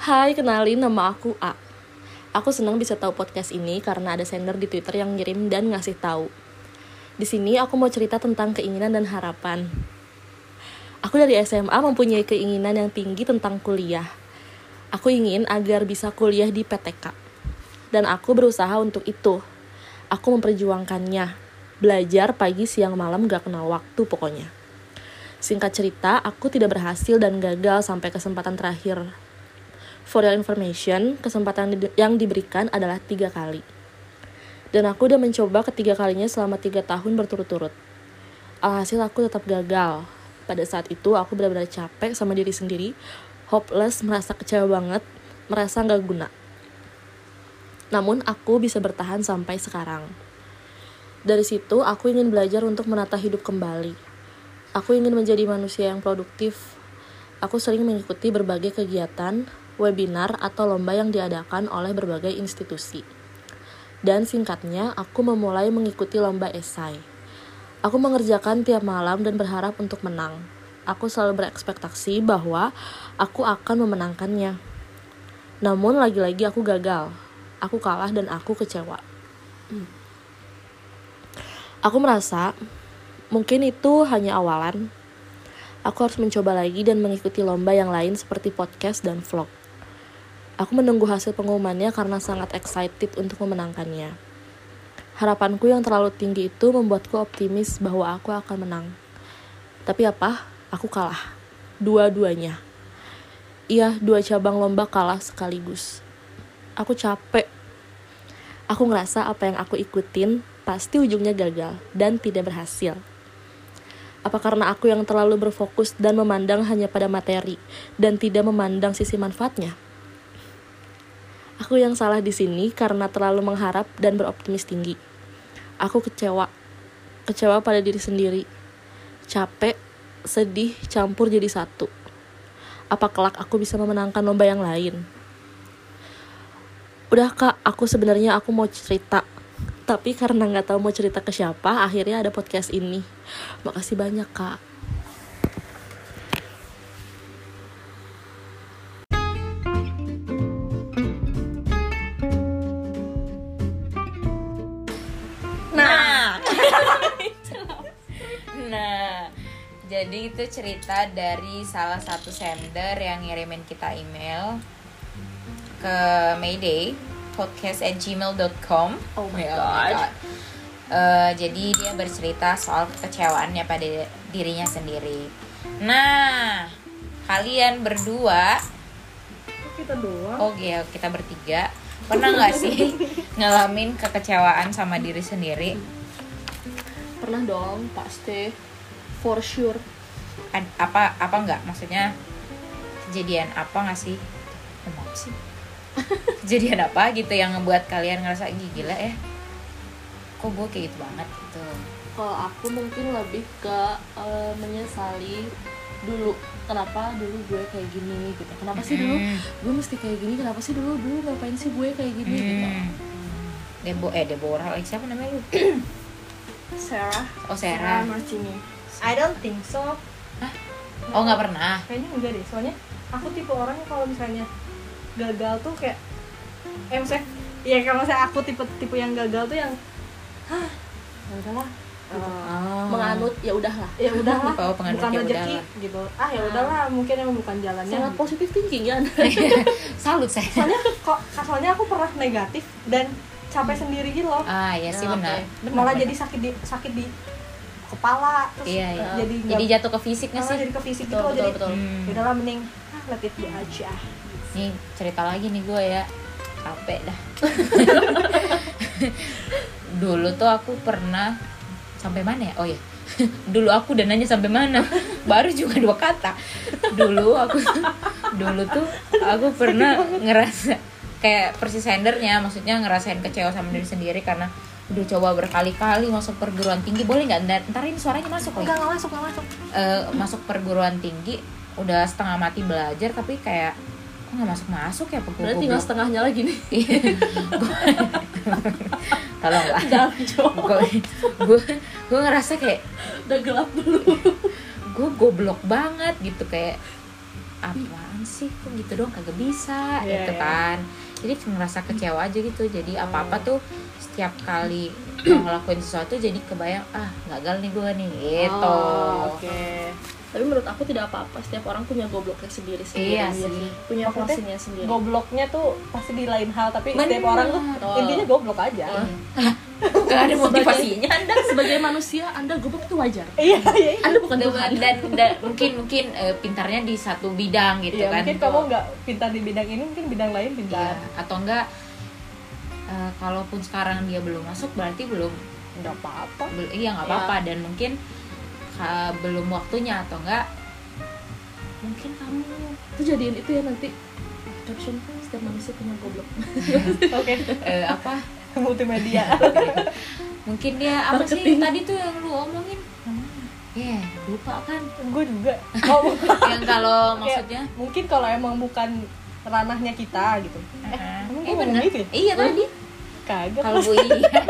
Hai, kenalin nama aku A. Aku senang bisa tahu podcast ini karena ada sender di Twitter yang ngirim dan ngasih tahu. Di sini aku mau cerita tentang keinginan dan harapan. Aku dari SMA mempunyai keinginan yang tinggi tentang kuliah. Aku ingin agar bisa kuliah di PTK. Dan aku berusaha untuk itu. Aku memperjuangkannya. Belajar pagi, siang, malam gak kenal waktu pokoknya. Singkat cerita, aku tidak berhasil dan gagal sampai kesempatan terakhir. For your information, kesempatan yang diberikan adalah tiga kali. Dan aku udah mencoba ketiga kalinya selama tiga tahun berturut-turut. Alhasil aku tetap gagal. Pada saat itu aku benar-benar capek sama diri sendiri, hopeless, merasa kecewa banget, merasa nggak guna. Namun aku bisa bertahan sampai sekarang. Dari situ aku ingin belajar untuk menata hidup kembali. Aku ingin menjadi manusia yang produktif. Aku sering mengikuti berbagai kegiatan, webinar, atau lomba yang diadakan oleh berbagai institusi. Dan singkatnya, aku memulai mengikuti lomba esai. Aku mengerjakan tiap malam dan berharap untuk menang. Aku selalu berekspektasi bahwa aku akan memenangkannya. Namun lagi-lagi aku gagal. Aku kalah dan aku kecewa. Aku merasa mungkin itu hanya awalan. Aku harus mencoba lagi dan mengikuti lomba yang lain seperti podcast dan vlog. Aku menunggu hasil pengumumannya karena sangat excited untuk memenangkannya. Harapanku yang terlalu tinggi itu membuatku optimis bahwa aku akan menang. Tapi apa? Aku kalah. Dua-duanya. Iya, dua cabang lomba kalah sekaligus. Aku capek. Aku ngerasa apa yang aku ikutin pasti ujungnya gagal dan tidak berhasil. Apa karena aku yang terlalu berfokus dan memandang hanya pada materi dan tidak memandang sisi manfaatnya? Aku yang salah di sini karena terlalu mengharap dan beroptimis tinggi. Aku kecewa. Kecewa pada diri sendiri. Capek, sedih, campur jadi satu. Apa kelak aku bisa memenangkan lomba yang lain? Udah kak, aku sebenarnya aku mau cerita. Tapi karena nggak tahu mau cerita ke siapa, akhirnya ada podcast ini. Makasih banyak kak. Jadi itu cerita dari salah satu sender yang ngirimin kita email ke Mayday podcast at gmail.com Oh my God. Eh, jadi dia bercerita soal kekecewaannya pada dirinya sendiri. Nah, kalian berdua, Kita doang. oh iya kita bertiga, pernah nggak sih ngalamin kekecewaan sama diri sendiri? Pernah dong, pasti. For sure. Apa apa nggak? Maksudnya kejadian apa nggak sih? Emang sih. Kejadian apa gitu yang ngebuat kalian ngerasa "Ih, gila ya. Kok gue kayak gitu banget? Gitu. Kalau aku mungkin lebih ke eh, menyesali dulu kenapa dulu gue kayak gini gitu. Kenapa sih dulu Hmm. gue mesti kayak gini? Kenapa sih dulu dulu ngapain sih gue kayak gini gitu? Hmm. Debo eh Deborah siapa namanya lu? Sarah. Oh Sarah Martini I don't think so. Oh nggak pernah? Kayaknya enggak deh soalnya aku tipe orang yang kalau misalnya gagal tuh kayak eh maksudnya ya kalau misalnya aku tipe tipe yang gagal tuh yang hah ya udahlah oh. menganut ya udahlah ya udahlah Oh, bukan ya rezeki gitu. Ah ya udahlah mungkin emang bukan jalannya. Sangat gitu. positif thinking kan salut saya. Soalnya kok soalnya aku pernah negatif dan capek sendiri gitu loh. Ah iya sih Ya, benar oke. Benar, malah benar. jadi sakit di sakit di kepala terus iya iya. jadi jadi nggak- jatuh ke fisik nggak sih? jadi ke fisik betul gitu loh betul jadi betul Hmm. ya udahlah mending ah let it be aja. Nih cerita lagi nih gue ya. Capek dah. Dulu tuh aku pernah sampai mana ya? Oh ya dulu aku dan nanya sampai mana. Baru juga dua kata. Dulu aku dulu tuh aku pernah ngerasa kayak persis sendernya maksudnya ngerasain kecewa sama diri sendiri karena udah coba berkali-kali masuk perguruan tinggi boleh nggak? Ntar, ntar ini suaranya masuk lagi. Enggak nggak masuk nggak masuk. Eh, masuk perguruan tinggi udah setengah mati belajar tapi kayak kok nggak masuk masuk ya berarti pokoknya tinggal setengahnya lagi nih. Tolong lah. Dalam jauh gue gue gue ngerasa kayak udah gelap dulu. gue goblok banget gitu kayak apaan sih? Kok gitu dong kagak bisa Iya, gitu iya. kan jadi ngerasa kecewa aja gitu. Jadi apa apa tuh setiap kali ngelakuin sesuatu jadi kebayang ah gagal nih gue nih gitu. Oh, oke. Tapi menurut aku tidak apa-apa. Setiap orang punya gobloknya sendiri sendiri. Iya sih. punya porsinya sendiri. gobloknya tuh pasti di lain hal tapi Bener. setiap orang tuh Oh. intinya goblok aja. Gak ada motivasinya manusia anda goblok itu wajar. Iya iya iya. anda bukan Tuhan. dan, dan mungkin mungkin eh, pintarnya di satu bidang gitu Iya, kan. mungkin kamu nggak pintar di bidang ini mungkin bidang lain Iya, pintar atau enggak eh, kalaupun sekarang dia belum masuk berarti belum nggak apa-apa. Bel- iya nggak Iya. apa-apa dan mungkin ka- belum waktunya atau enggak mungkin kamu itu jadiin itu ya nanti. Caption setiap manusia punya goblok. Oke. Eh, apa multimedia. Mungkin dia apa sih? Marketing. tadi tuh yang lu omongin. Ya lupa kan? Gue juga. Oh, yang kalau maksudnya? mungkin kalau emang bukan ranahnya kita gitu. Eh, emang eh ngomong bener. gitu ya? iya tadi. kagak. Kalau bu iya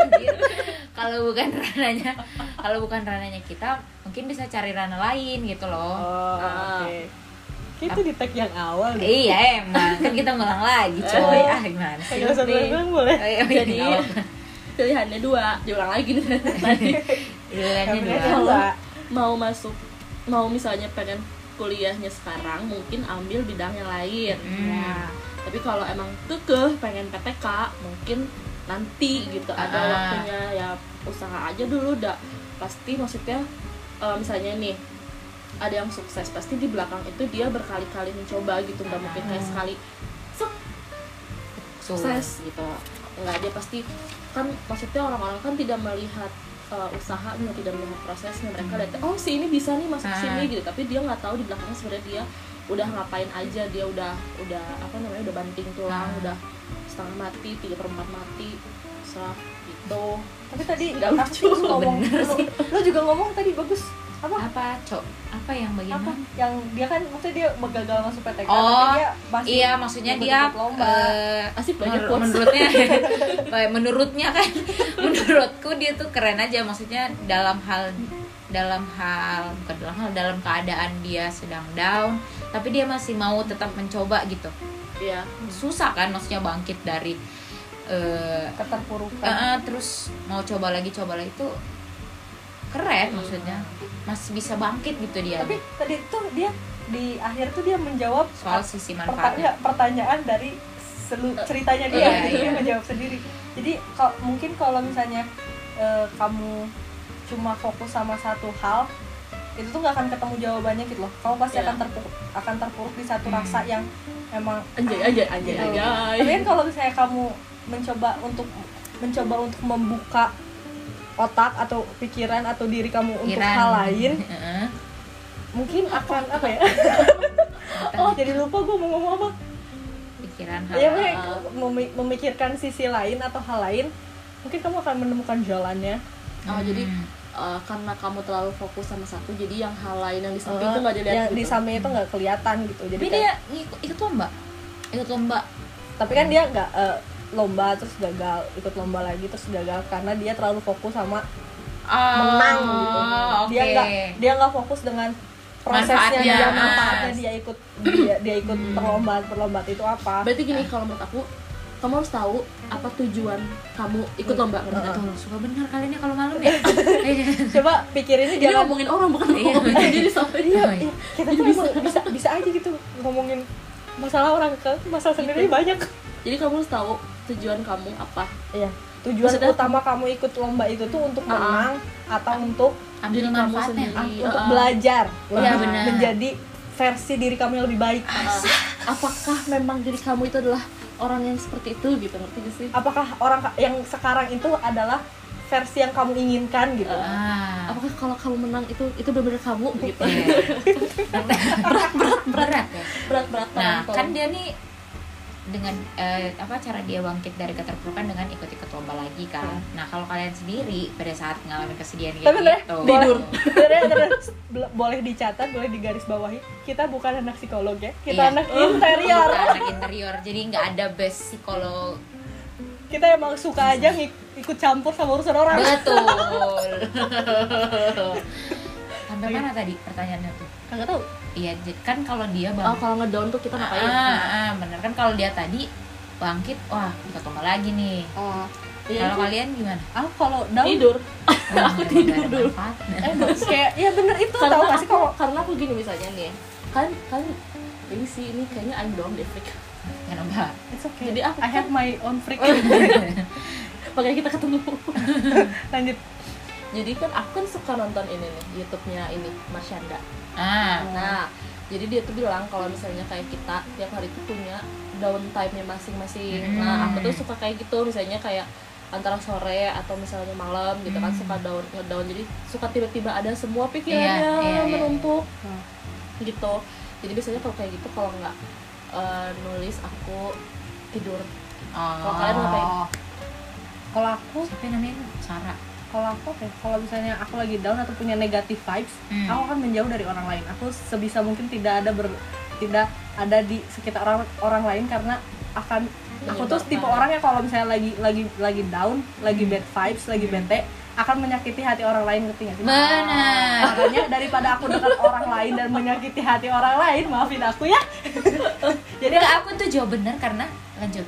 kalau bukan rananya kalau bukan rananya kita mungkin bisa cari ranah lain gitu loh. Oh Ah. oke itu di tag yang awal deh. Iya emang. Kan kita ngulang lagi coy. ah gimana sih? usah boleh. Oh, iya, Jadi- nggak apa-apa. pilihannya dua. Diulang lagi nih. Tadi. Pilihannya dua. mau masuk mau misalnya pengen kuliahnya sekarang mungkin ambil bidang yang lain. Hmm. Nah, tapi kalau emang kekeh pengen PTK mungkin nanti gitu. Ada Ah. waktunya ya usaha aja dulu dah pasti maksudnya eh, misalnya nih ada yang sukses pasti di belakang itu dia berkali-kali mencoba gitu nggak mungkin kayak Ah. sekali sek sukses gitu. Nggak dia pasti kan maksudnya orang-orang kan tidak melihat uh, usahanya tidak melihat prosesnya. Mereka lihat oh si ini bisa nih masuk Ah. sini gitu. Tapi dia nggak tahu di belakangnya sebenarnya dia udah ngapain aja. Dia udah udah apa namanya udah banting tulang Ah. udah setengah mati tiga perempat mati serah gitu. Tapi tadi Nggak lucu. lu ngomong. Bener lu, sih. lu juga ngomong tadi bagus. Apa? Apa cok? Apa yang bagian apa? Yang dia kan maksudnya dia gagal masuk PTK Oh, tapi dia masih iya maksudnya dia lomba. eh, asik banyak menur- menurutnya menurutnya kan menurutku dia tuh keren aja. Maksudnya dalam hal dalam hal bukan dalam hal dalam keadaan dia sedang down tapi dia masih mau tetap mencoba gitu. Iya. Susah kan maksudnya bangkit dari eh keterpurukan eh, terus mau coba lagi coba lagi itu keren maksudnya masih bisa bangkit gitu dia tapi tadi tuh dia di akhir tuh dia menjawab soal sisi manfaatnya pertanyaan dari selu ceritanya dia Iya, gitu, dia iya. menjawab sendiri jadi kalau mungkin kalau misalnya eh, kamu cuma fokus sama satu hal itu tuh nggak akan ketemu jawabannya gitu loh kamu pasti Iya. akan terpuruk akan terpuruk di satu Hmm. rasa yang emang anjay anjay anjay gitu. anjay tapi kan kalau misalnya kamu mencoba untuk mencoba untuk membuka otak atau pikiran atau diri kamu untuk Pikiran. hal lain Heeh. mungkin akan apa ya oh jadi lupa gue mau ngomong apa pikiran ya hal pokoknya memi- memikirkan sisi lain atau hal lain mungkin kamu akan menemukan jalannya oh jadi Hmm. uh, karena kamu terlalu fokus sama satu jadi yang hal lain yang di samping Eh, itu nggak dilihat yang gitu. di samping itu nggak kelihatan gitu jadi tapi kayak- dia ikut lomba ikut lomba tapi kan dia nggak eh, lomba terus gagal ikut lomba lagi terus gagal karena dia terlalu fokus sama menang gitu dia nggak dia nggak fokus dengan prosesnya Manfaatnya. dia manfaatnya dia ikut dia, dia ikut Hmm. perlombaan perlombaan itu apa berarti gini kalau menurut aku kamu harus tahu apa tujuan kamu ikut lomba ngerti nggak? Tuh, suka bener kalian ya kalau malam ya coba pikirin ini Ini jangan ngomongin orang bukan ngomongin diri sampai iya, Oh, iya. iya, kita tuh bisa bisa bisa aja gitu ngomongin masalah orang ke masalah sendiri Gitu. banyak jadi kamu harus tahu tujuan kamu apa. Iya. Tujuan Maksudnya- utama kamu ikut lomba itu tuh untuk Ah, ah. menang atau untuk ambil kamu manfaatnya. sendiri. Iya. untuk belajar. Iya, lebih benar. menjadi versi diri kamu yang lebih baik. Uh, apakah memang diri kamu itu adalah orang yang seperti itu gitu? Ngerti gak sih? Apakah orang yang sekarang itu adalah versi yang kamu inginkan gitu? Ah. Apakah kalau kamu menang itu itu benar-benar kamu gitu? Iya. berat berat berat ya? Berat-berat nah tangan kan dia nih dengan eh, apa cara dia bangkit dari keterpurukan dengan ikut-ikut lomba lagi kan nah kalau kalian sendiri pada saat ngalamin kesedihan kayak gitu tidur. Boleh dicatat, boleh digaris bawahi. Kita bukan anak psikolog ya, kita Iya. anak Oh, interior. bukan anak interior jadi nggak ada base psikolog Kita emang suka aja ngik- ikut campur sama urusan orang. betul sampai mana tadi pertanyaannya tuh? Kagak tahu. iya kan kalau dia oh bang kalau ngedown tuh kita ngapain? Ah, ah, bener. Kan kalau dia tadi bangkit wah kita tombol lagi nih. Oh iya kalau kalian gimana? Aku kalau down tidur. Oh, aku tidur dulu. eh kayak ya bener itu karena sih aku, kalau karena aku gini misalnya nih kan kan ini sih ini kayaknya I'm down deh freak kenapa it's okay. Jadi aku I have my own freak. Makanya kita ketemu. Lanjut jadi kan aku kan suka nonton ini nih YouTube-nya ini Marshanda ah nah jadi dia tuh bilang kalau misalnya kayak kita tiap hari tuh punya downtime-nya masing-masing Hmm. nah aku tuh suka kayak gitu misalnya kayak antara sore atau misalnya malam gitu kan Hmm. suka down ngedown jadi suka tiba-tiba ada semua pikirannya Iya, iya, iya. menumpuk Hmm. gitu jadi biasanya kalau kayak gitu kalau nggak eh, nulis aku tidur oh. Kalau kalian ngapain? kalau aku yang namanya Sarah kalau aku oke kalau misalnya aku lagi down atau punya negative vibes Hmm. aku akan menjauh dari orang lain. Aku sebisa mungkin tidak ada ber tidak ada di sekitar orang orang lain karena akan aku tuh tipe orang yang kalau misalnya lagi lagi lagi down lagi bad vibes lagi bete akan menyakiti hati orang lain ngerti nggak sih? Benar. Makanya daripada aku dekat orang lain dan menyakiti hati orang lain maafin aku ya. Jadi aku tuh jawab benar karena lanjut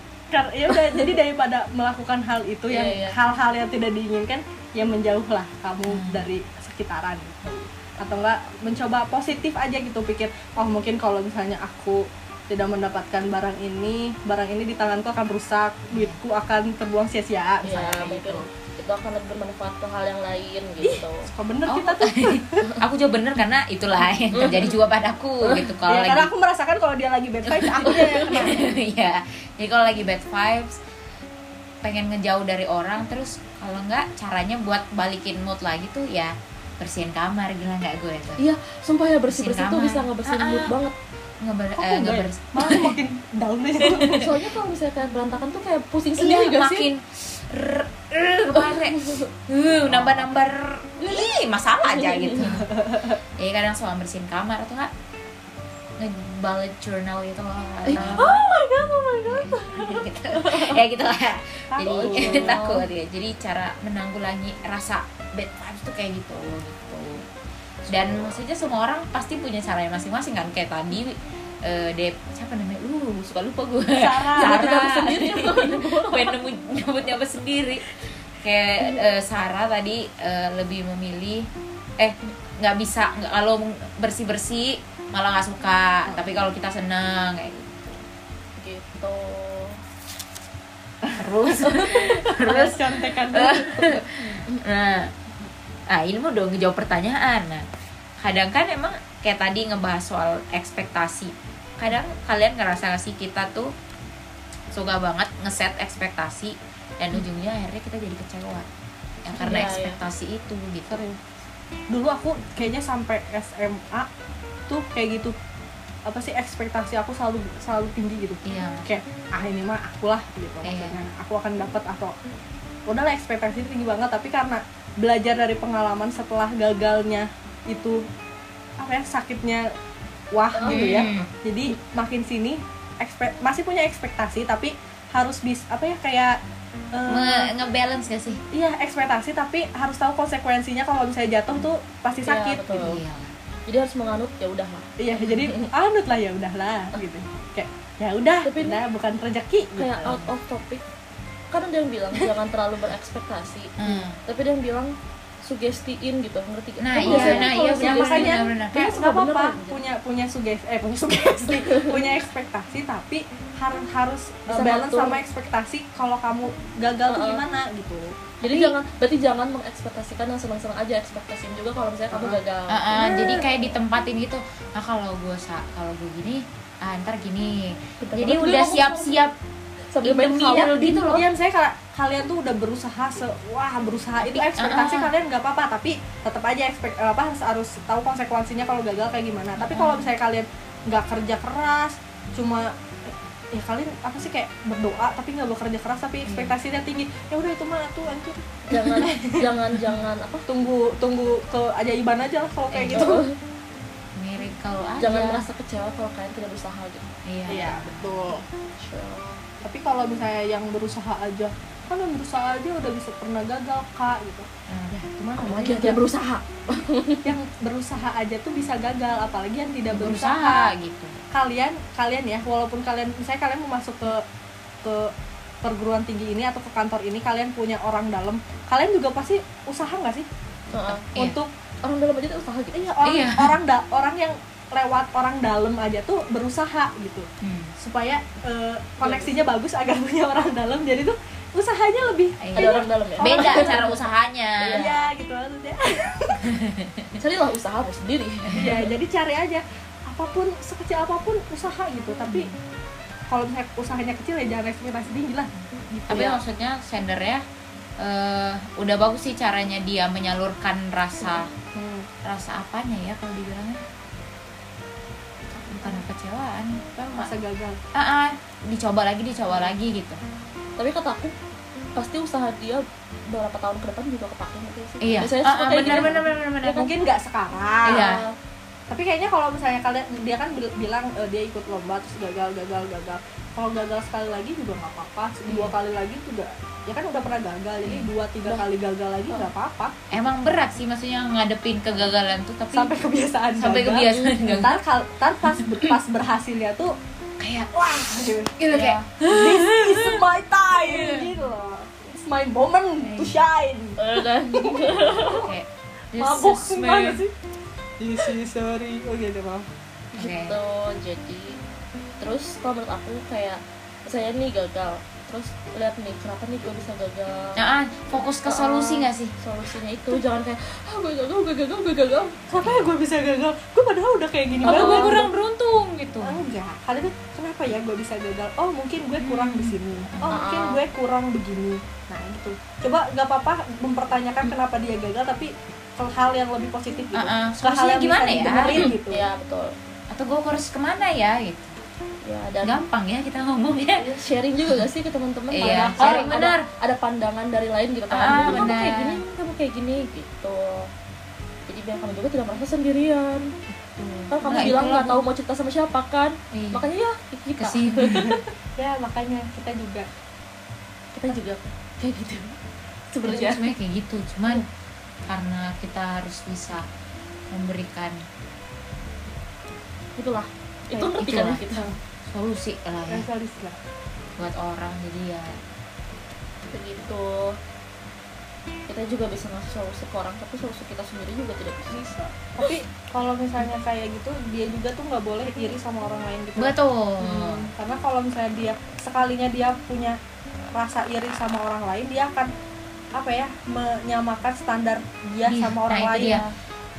ya udah jadi daripada melakukan hal itu yang Iya, iya. hal-hal yang tidak diinginkan ya menjauhlah kamu Hmm. dari sekitaran gitu. atau enggak mencoba positif aja gitu pikir oh mungkin kalau misalnya aku tidak mendapatkan barang ini barang ini di tanganku akan rusak duitku akan terbuang sia-sia ya misalnya gitu itu akan lebih bermanfaat ke hal yang lain gitu. suka bener Oh, kita. tuh aku jawab bener karena itulah yang terjadi juga padaku gitu. Kalau ya, lagi karena aku merasakan kalau dia lagi bad vibes aku yang kena. Iya, jadi kalau lagi bad vibes pengen ngejauh dari orang terus kalau nggak caranya buat balikin mood lagi tuh ya bersihin kamar gila nggak gue tuh. Iya sumpah ya bersih bersih Bersihin tuh bisa ngebersihin Ah, ah. mood banget. Ngeber Kok eh, enggak ya? malah makin down aja. Soalnya kalau misalnya kayak berantakan tuh kayak pusing iya sendiri gak sih? makin rrr, uh, nambah nambah ih masalah aja gitu. Jadi kadang suka bersihin kamar atau nggak? Ngebalik journal gitu loh atau- oh my god oh my god. Gitu. ya gitu lah. Jadi takut ya. Jadi cara menanggulangi rasa bad vibes tuh kayak gitu gitu. Dan maksudnya semua orang pasti punya caranya masing-masing kan. Kayak tadi eh Dep siapa namanya? Lu suka lupa gue Sarah. Sarah. sendiri. pengen nemu nyebut nyebut sendiri. Kayak eh, Sarah tadi eh, lebih memilih eh nggak bisa nggak kalau bersih bersih malah nggak suka. Tapi kalau kita senang kayak gitu. Gitu. Terus? Terus contekan nah nah ini mau dong ngejawab pertanyaan. Nah kadang kan emang kayak tadi ngebahas soal ekspektasi kadang kalian ngerasa gak sih kita tuh suka banget ngeset ekspektasi dan ujungnya akhirnya kita jadi kecewa? Ya karena Iya, iya. ekspektasi itu gitu. Sering. Dulu aku kayaknya sampai SMA tuh kayak gitu. Apa sih ekspektasi aku selalu selalu tinggi gitu. Iya. Kayak ah ini mah akulah gitu Iya. maksudnya. Aku akan dapat atau udahlah ekspektasi tinggi banget. Tapi karena belajar dari pengalaman setelah gagalnya itu apa ya sakitnya wah gitu ya Hmm. jadi makin sini ekspek masih punya ekspektasi tapi harus bis apa ya kayak Nge- ngebalance gak sih iya ekspektasi tapi harus tahu konsekuensinya kalau misalnya jatuh tuh pasti Iya, sakit betul. gitu iya jadi harus menganut ya udah lah iya jadi anut lah ya udahlah gitu kayak ya udah Tapi ini udah bukan rezeki kayak gitu. out of topic kan ada yang bilang jangan terlalu berekspektasi Hmm. tapi ada yang bilang sugestiin gitu ngerti gak? Nah, iya, nah, iya, ya sugesti- makanya kayak nggak apa-apa punya punya sugesti eh punya sugesti. Punya ekspektasi tapi harus harus Bisa uh, balance ngatur. sama ekspektasi kalau kamu gagal tuh Heeh. gimana gitu. Jadi Tapi- jangan berarti jangan mengekspektasikan yang senang-senang aja ekspektasiin juga kalau misalnya kamu Heeh. gagal. Ah, ah, jadi kayak ditempatin gitu. Ah kalau gue kalau gue gini ah ntar gini. Kita jadi udah siap-siap Indomie haul gitu loh. Iya, saya ka- kalian tuh udah berusaha se wah berusaha itu ekspektasi Ah. kalian nggak apa-apa tapi tetap aja ekspek apa harus, harus tahu konsekuensinya kalau gagal kayak gimana. Tapi kalau misalnya kalian nggak kerja keras cuma ya kalian apa sih kayak berdoa tapi nggak bekerja keras tapi ekspektasinya tinggi ya udah itu mah tuh anjir jangan jangan jangan apa tunggu tunggu keajaiban aja lah kalau kayak Eh, gitu miracle aja jangan merasa kecewa kalau kalian tidak berusaha gitu. Iya. Iya betul. Sure. Tapi kalau misalnya yang berusaha aja kan yang berusaha aja udah bisa pernah gagal kak gitu Nah, ya gimana apalagi lagi yang tidak berusaha yang berusaha aja tuh bisa gagal apalagi yang tidak berusaha, berusaha gitu kalian kalian ya walaupun kalian misalnya kalian mau masuk ke ke perguruan tinggi ini atau ke kantor ini kalian punya orang dalam kalian juga pasti usaha nggak sih. Iya. untuk orang dalam aja tuh usaha gitu iya orang Iya. orang da- orang yang lewat orang dalam aja tuh berusaha gitu. Hmm. supaya eh, koneksinya bagus agar punya orang dalam. Jadi tuh usahanya lebih Iya. ada orang dalam ya? beda cara usahanya. Iya gitu maksudnya. Carilah usahamu sendiri. Ya jadi cari aja. Apa pun sekecil apa pun usaha gitu. Tapi kalau misalnya usahanya kecil ya jangan ekspektasi tinggi lah. Gitu tapi ya. maksudnya sendernya eh udah bagus sih caranya dia menyalurkan rasa Hmm. rasa apanya ya kalau dibilangnya kekecewaan apa masa gagal? Ah ah, dicoba lagi dicoba lagi gitu. Tapi kata aku pasti usaha dia beberapa tahun ke depan juga kepake nggak sih? Iya. Biasanya ah, kayak benar gitu. benar benar benar. Mungkin nggak sekarang. Iya. tapi kayaknya kalau misalnya kalian dia kan bil- bilang eh, dia ikut lomba terus gagal gagal gagal kalau gagal sekali lagi juga nggak apa-apa. Dua kali lagi juga ya kan udah pernah gagal jadi Iya. dua tiga kali gagal lagi nggak apa-apa. Emang berat sih maksudnya ngadepin kegagalan tuh tapi sampai kebiasaan sampai gagal. kebiasaan gagal. Ntar kal- ntar pas pas berhasilnya tuh kayak wah gitu gitu. kayak this is my time gitu loh. It's my moment to shine. Eh, kan? Kayak mabuk is gimana my- sih? This is sorry oke deh maaf. Oke. gitu jadi terus kalau menurut aku kayak saya nih gagal terus lihat nih kenapa nih gue bisa gagal Nah, ah, fokus ke solusi nggak sih? solusinya itu jangan kayak ah gue gagal gue gagal gue gagal kenapa ya gue bisa gagal gue padahal udah kayak gini banget gue kurang beruntung gitu? enggak kali itu kenapa ya gue bisa gagal oh mungkin gue kurang di sini oh Ah. mungkin gue kurang begini nah gitu coba nggak apa-apa mempertanyakan kenapa dia gagal tapi ke hal yang lebih positif gitu Ah, ah. ke hal yang gimana bisa ya? gitu ya betul Atau gue harus ke mana ya? Gitu. Ya dan Gampang ya kita ngomongnya. ya, sharing juga gak sih ke teman-teman? Iya, sharing, ada, benar. ada pandangan dari lain gitu kan. Ah, kamu kayak gini kamu kayak gini gitu. Jadi biar kamu juga tidak merasa sendirian. Kan kamu Nah, bilang nggak tahu mau cerita sama siapa kan? Iya. makanya ya kita. Ke sini. ya makanya kita juga. Kita juga kayak gitu. Sebenarnya. sebenarnya sebenarnya kayak gitu, cuman karena kita harus bisa memberikan itulah itu ngerti kan kita? Solusi lah ya realistis lah. Buat orang jadi ya. Begitu. Kita juga bisa ngasih solusi ke orang tapi solusi kita sendiri juga tidak bisa. Bisa. Tapi kalau misalnya kayak gitu dia juga tuh nggak boleh iri sama orang lain gitu. Betul. Hmm, karena kalau misalnya dia sekalinya dia punya rasa iri sama orang lain dia akan apa ya menyamakan standar dia Iya, sama orang nah, itu lain. dia.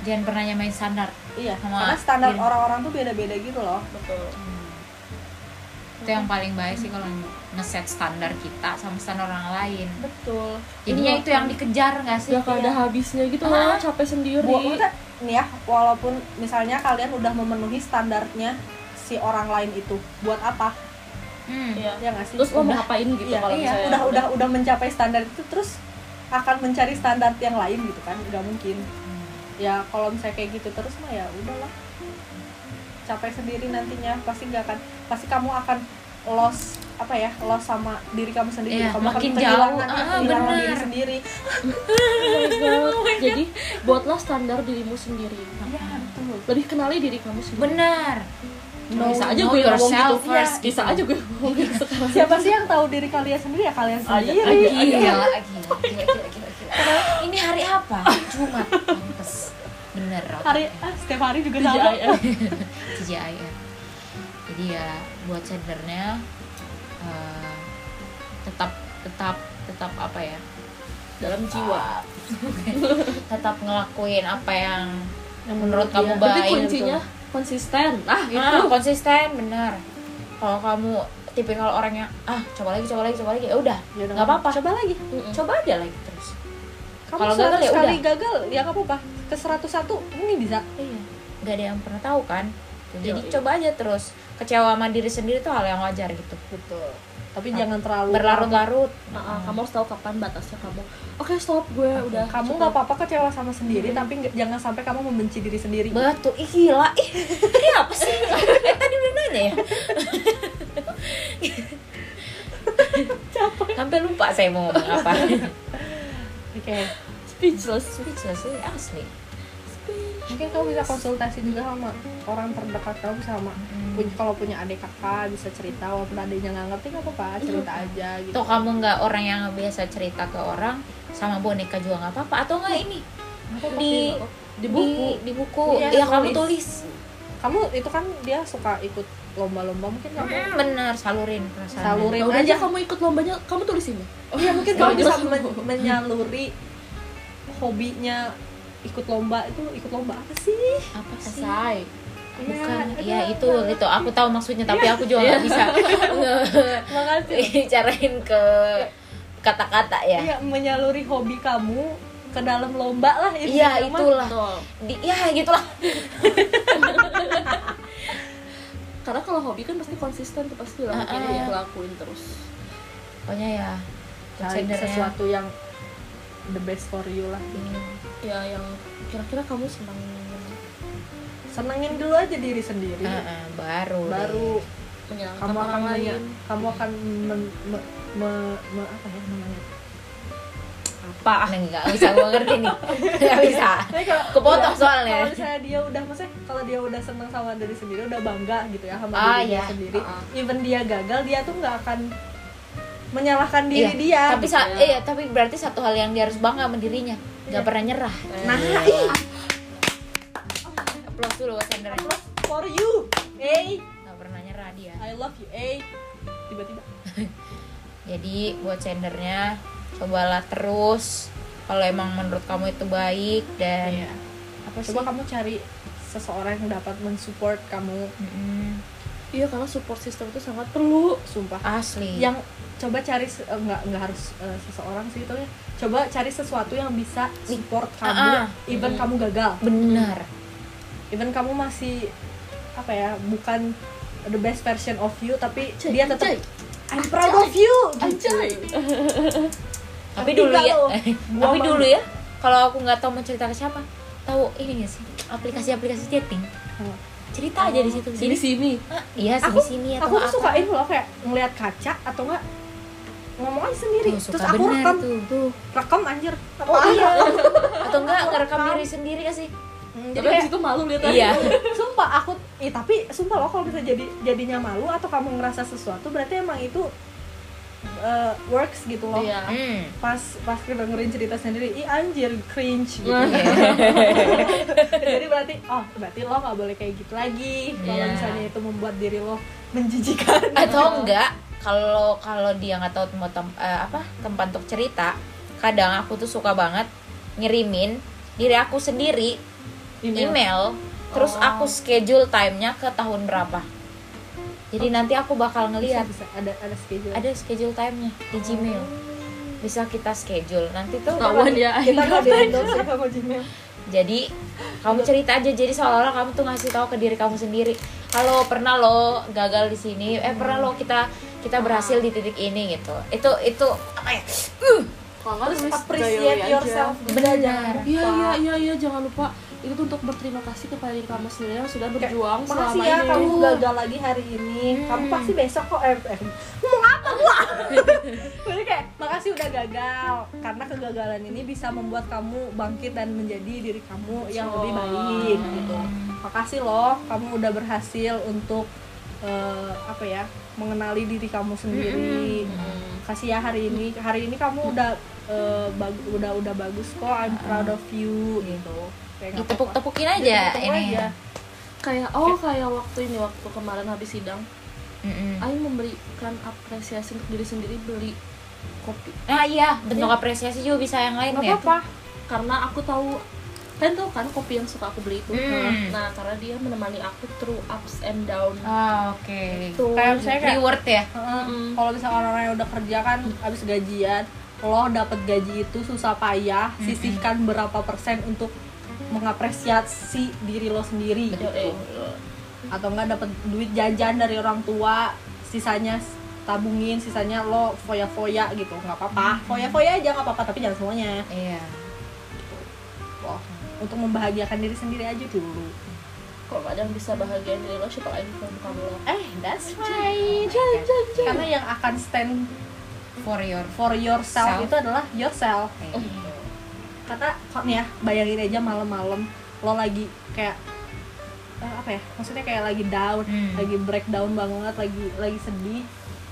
Jangan pernah nyamain standar. Iya Sama karena standar orang-orang tuh beda-beda gitu loh. Betul. Itu yang paling baik sih kalau ngeset standar kita sama standar orang lain. Betul. Jadinya Iya, itu yang dikejar nggak sih? Gak ada habisnya gitu Ah. loh capek sendiri. Bu, maksudnya nih ya walaupun misalnya kalian udah memenuhi standarnya si orang lain itu buat apa? Hmm. Iya. ya nggak sih? Terus lo mau ngapain gitu iya, kalau iya, misalnya udah udah udah mencapai standar itu terus akan mencari standar yang lain gitu kan? Nggak mungkin ya kalau misalnya kayak gitu terus mah ya udahlah. Capek sendiri nantinya pasti nggak akan pasti kamu akan loss apa ya loss sama diri kamu sendiri. Iya, kamu makin akan kehilangan, jauh. Ah, kehilangan diri sendiri. Oh jadi buatlah standar dirimu sendiri. Ya betul. Lebih kenali diri kamu sendiri. Benar No, bisa aja know gue ngomong gitu first, bisa gitu. aja gue ngomong gitu. Sekarang siapa sih yang tahu diri kalian sendiri? Ya kalian Ah, iya. sendiri gila, gila, gila, gila, gila, gila. Apa? Jumat pantes. Bener hari ah, setiap hari juga sama. Ya. Ya jadi ya buat sendernya eh, tetap tetap tetap apa ya? Dalam jiwa. Tetap ngelakuin apa yang menurut kamu Iya. Berarti baik kuncinya konsisten. Ah gitu. Ah, konsisten benar kalau kamu tipikal orangnya ah coba lagi coba lagi coba lagi. Ya udah Ya nggak apa-apa. coba lagi. Mm-mm. coba aja lagi terus kamu Kalau gagal ya sekali udah. gagal ya nggak apa-apa. Ke 101 ini bisa. Iya. Nggak ada yang pernah tahu kan? Jadi coba aja terus. Kecewa sama diri sendiri tuh hal yang wajar gitu. Betul. Tapi jangan terlalu berlarut-larut. Ah, ah, kamu harus tahu kapan batasnya kamu. Oke stop gue udah kamu nggak apa-apa kecewa sama sendiri tapi nggak- jangan sampai kamu membenci diri sendiri. Betul. Ih gila. Ih ini apa sih? Eh tadi udah nanya ya? Sampai lupa saya mau ngomong apa. Oke speechless speechless. Sih asli. Mungkin kamu bisa konsultasi juga sama orang terdekat kamu sama. Hmm. punya kalau punya adik kakak bisa cerita. Walaupun adiknya nggak ngerti nggak apa-apa. Cerita aja gitu. Tuh kamu nggak orang yang biasa cerita ke orang sama boneka juga nggak apa-apa. Atau nggak ini? Aku di di buku. di, di buku. Iya, ya kamu tulis. tulis. Kamu itu kan dia suka ikut lomba-lomba mungkin kamu Hmm, bener salurin perasaan. Salurin. Ya udah aja. kamu ikut lombanya kamu tulisin ya oh iya mungkin Iya, kamu bisa men- menyaluri hobinya ikut lomba itu ikut lomba apa sih? Apa sih? selesai bukan Iya, ya itu itu aku tahu maksudnya tapi aku juga nggak bisa. Makasih. Carain ke kata-kata ya. Iya, menyaluri hobi kamu ke dalam lomba lah intinya iya itulah. Di, ya gitulah. Karena kalau hobi kan pasti konsisten tuh pasti dilakuin Ah, ah. ya lakuin terus. Pokoknya ya cari sesuatu yang the best for you lah Iya. ya yang kira-kira kamu senang senengin dulu aja diri sendiri Heeh, baru deh. baru menyenangkan kamu akan lain kamu akan men- me- me- me- apa ya namanya apa Nah, nggak bisa gue ngerti nih nggak bisa Kepotong soalnya. Kalau misalnya dia udah, maksudnya kalau dia udah seneng sama diri sendiri, udah bangga gitu ya sama Ah, diri dia iya. sendiri. Ah, ah. Even dia gagal, dia tuh nggak akan menyalahkan diri Iya, dia. tapi gitu. sa- iya tapi berarti satu hal yang dia harus bangga sama dirinya nggak Iya. pernah nyerah Nah, Iya. applause dulu buat Sandra applause for you, eh. nggak pernah nyerah dia I love you, eh. Tiba-tiba. jadi buat sendernya cobalah terus kalau emang menurut kamu itu baik dan Iya. apa sih Coba kamu cari seseorang yang dapat mensupport kamu, Mm-mm. iya karena support system itu sangat perlu sumpah. asli Yang coba cari eh, nggak nggak harus eh, seseorang sih itu ya. Coba cari sesuatu yang bisa support kamu, Ah, ah. even Hmm. kamu gagal. benar even kamu masih apa ya bukan the best version of you tapi dia tetap. I'm proud of you gitu. Tapi dulu ya tapi dulu ya kalau aku nggak tahu mau cerita ke siapa tahu ini nggak sih aplikasi-aplikasi chatting Hmm. cerita aja di situ sini sini Ah, iya sini aku sini aku tuh suka ini loh kayak ngelihat kaca atau enggak ngomong aja sendiri. Tuh, terus aku rekam. tuh. tuh. Rekam anjir. Oh iya. Atau enggak Aku ngerekam rekam. diri sendiri gak sih? Hmm, jadi kayak itu malu lihat iya. Sumpah aku eh tapi sumpah loh kalau bisa jadi jadinya malu atau kamu ngerasa sesuatu berarti emang itu uh, works gitu loh. Iya. Hmm. pas pas dengerin cerita sendiri ih anjir cringe gitu. Jadi berarti oh berarti lo nggak boleh kayak gitu lagi. Kalau Iya. misalnya itu membuat diri lo menjijikan. Atau enggak kalau kalau dia nggak tahu tempat tem- eh, apa tempat untuk cerita kadang aku tuh suka banget ngirimin diri aku sendiri email, terus Oh. aku schedule time-nya ke tahun berapa. Jadi nanti aku bakal bisa, ngeliat bisa ada ada schedule. Ada schedule time-nya di Gmail. Bisa kita schedule. Nanti tuh Ketahuan ya kita nggak di endorse ya sama Gmail jadi kamu cerita aja. Jadi seolah-olah kamu tuh ngasih tahu ke diri kamu sendiri. Kalau pernah lo gagal di sini? Eh pernah lo kita kita berhasil di titik ini gitu. Itu itu apa ya? Kalau terus tulis appreciate aja. yourself. Juga, Benar. Iya iya iya iya. Jangan lupa itu tuh untuk berterima kasih kepada diri kamu sendiri yang sudah Kayak, berjuang selama makasih ya ini. kamu gagal lagi hari ini. Hmm. kamu pasti besok kok eh, eh ngomong gua Jadi kayak makasih udah gagal. Karena kegagalan ini bisa membuat kamu bangkit dan menjadi diri kamu yang lebih baik gitu. Makasih loh kamu udah berhasil untuk eh, apa ya mengenali diri kamu sendiri. Kasih ya hari ini. Hari ini kamu udah eh, bag- udah udah bagus kok. I'm proud of you gitu. Ditepuk-tepukin aja. Ditepuk ini. aja. kayak oh kayak waktu ini waktu kemarin habis sidang Mm-mm. Aing memberikan apresiasi untuk diri sendiri beli kopi. Nah iya. Bentuk apresiasi juga bisa yang lain nggak ya. apa-apa. Karena aku tahu kan tuh kan kopi yang suka aku beli itu? Hmm. nah karena dia menemani aku through ups and down. Oh, oke. Kayak misalnya kayak reward ya? Heeh. Mm. Kalau misalnya orang-orang yang udah kerja kan habis gajian, lo dapet gaji itu susah payah, sisihkan berapa persen untuk mengapresiasi diri lo sendiri Yo, gitu. Atau enggak dapet duit jajan dari orang tua, sisanya tabungin, sisanya lo foya-foya gitu, nggak apa-apa. Foya-foya aja nggak apa-apa, tapi jangan semuanya. iya Wah, untuk membahagiakan diri sendiri aja dulu. ada yang bisa bahagiain diri lo siapa lagi kalau bukan lo Eh, that's right. Karena yang akan stand for your for yourself Self. itu adalah yourself gitu. kata kok nih ya bayangin aja malam-malam lo lagi kayak eh, apa ya maksudnya kayak lagi down Hmm. lagi breakdown banget lagi lagi sedih.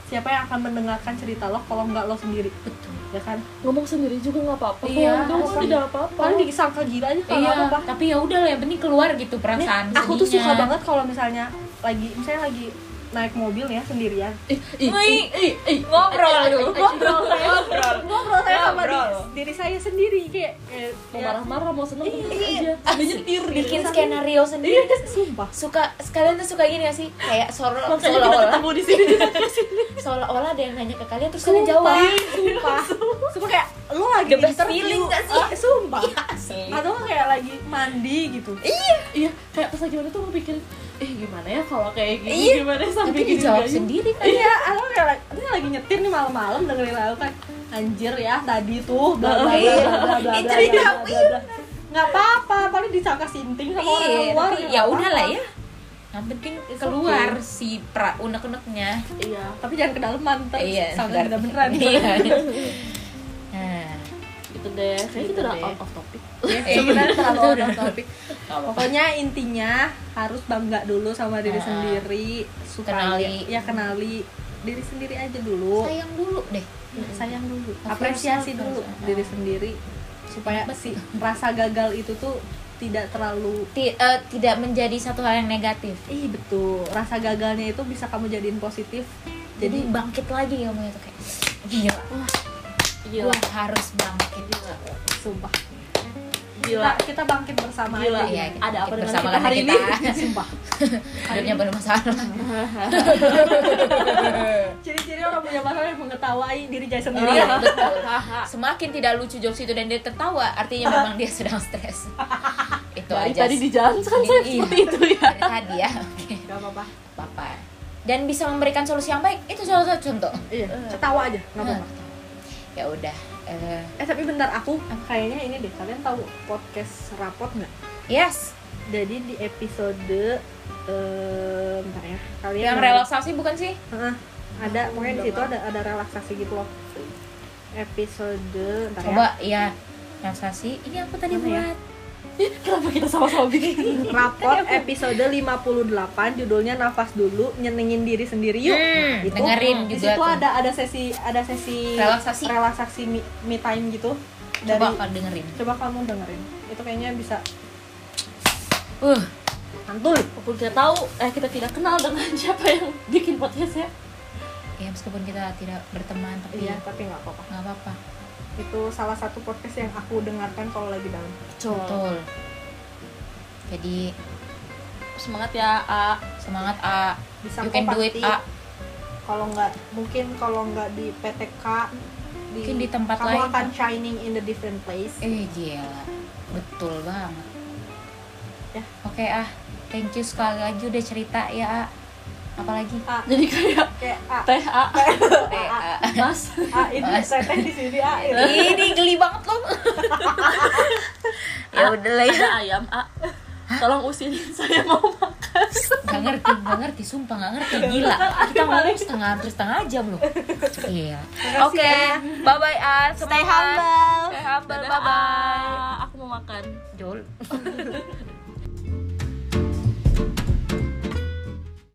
Siapa yang akan mendengarkan cerita lo kalau nggak lo sendiri? Betul. Ya kan? Ngomong sendiri juga nggak apa-apa Iya, Kalau apa-apa. tidak apa-apa. paling disangka gila aja kalau iya apa tapi ya udah lah yang penting keluar gitu Nih, perasaan aku tuh suka banget kalau misalnya lagi misalnya lagi naik mobil ya sendirian. Ih ih ih ngobrol lu ngobrol saya ngobrol. ngobrol. Saya sama diri, diri saya sendiri kayak, kayak mau marah-marah mau seneng Iya. aja. Sambil nyetir bikin gitu. skenario sendiri. Sumpah. Suka sekalian tuh suka gini gak sih? Kayak seolah-olah. ketemu di sini. Seolah-olah ada yang nanya ke kalian terus kalian jawab. Sumpah. Sumpah kayak lo lagi interview. feeling gak sih? Sumpah. Iya, asli. atau kayak lagi mandi gitu. Iya. Kayak pas lagi mana tuh mau pikir eh gimana ya kalau kayak gini? Iya, gimana ya sampai tapi gini? dijawab gini. sendiri kan iya atau kayak lagi, nyetir nih malam-malam dengerin lagu kan. Anjir ya tadi tuh bla bla bla Iya. bla bla bla Itu bla nggak apa-apa paling dicangka sinting sama orang iya luar ya apa-apa. udah lah ya. Yang penting It's keluar si pra unek-uneknya. Iya tapi jangan kedalaman ntar iya sampai beneran. Iya gitu deh kayak Gitu kita udah out of topic eh, sebenarnya terlalu out of topic. Pokoknya intinya harus bangga dulu sama diri Ah. sendiri supaya Kenali. ya kenali diri sendiri aja dulu. sayang dulu deh Sayang dulu, apresiasi dulu first. diri sendiri supaya si rasa gagal itu tuh tidak terlalu Ti- eh, tidak menjadi satu hal yang negatif Ih betul, rasa gagalnya itu bisa kamu jadiin positif. jadi Jadi bangkit lagi kamu itu kayak gila gila gua harus bangkit sumpah. gila Kita, kita bangkit bersama Gila. aja. Iya, Ada apa dengan kita hari kita Sumpah. hidupnya penuh masalah Ciri-ciri orang punya masalah yang mengetahui diri saya sendiri. Iya, betul. Semakin tidak lucu jokes itu dan dia tertawa, artinya memang dia sedang stres. itu dari aja. tadi di jalan kan saya Iya. seperti itu ya Dari tadi ya. Oke. Gak apa-apa. Apa-apa. Dan bisa memberikan solusi yang baik, itu salah satu contoh. Iya, ketawa aja, nggak apa-apa. Ya udah. eh, Eh tapi bentar aku kayaknya ini deh kalian tahu podcast rapot nggak? yes. Jadi di episode eh bentar ya kalian Yang relaksasi bukan sih? Heeh, ada pokoknya di situ ada ada relaksasi gitu loh. Episode bentar Coba ya relaksasi. Ini aku tadi Mana ya? Kenapa kita sama-sama bikin ya. Rapot episode 58 judulnya nafas dulu nyenengin diri sendiri yuk. Hmm, Itu dengerin di juga situ tuh. ada ada sesi ada sesi Relaksasi. relaksasi me, me time gitu. Dari Coba dengerin. coba kamu dengerin. Itu kayaknya bisa Uh, mantul. walaupun kita tahu eh kita tidak kenal dengan siapa yang bikin podcastnya ya meskipun kita tidak berteman tapi Iya, tapi nggak apa-apa. nggak apa-apa. Itu salah satu podcast yang aku dengarkan kalau lagi down. Betul. Jadi semangat ya A semangat A. Bisa You can do it. A. Kalau nggak mungkin kalau nggak di PTK Mungkin di tempat kamu lain. akan shining in the different place. Eh gila, betul banget. Ya. Oke ah, thank you sekali lagi udah cerita ya. A. Apalagi? A, jadi kayak kayak A, teh A Eh, A. mas A ini Mas. teteh di sini A. ini. Ini geli banget loh. ya udah lah ya. ayam A tolong usilin saya mau makan Gak ngerti, gak ngerti, sumpah gak ngerti Gila, kita ngomong setengah hampir setengah jam loh Iya Oke, ya. bye-bye ah Stay humble. Stay humble, Dadah, bye-bye A. aku mau makan Jol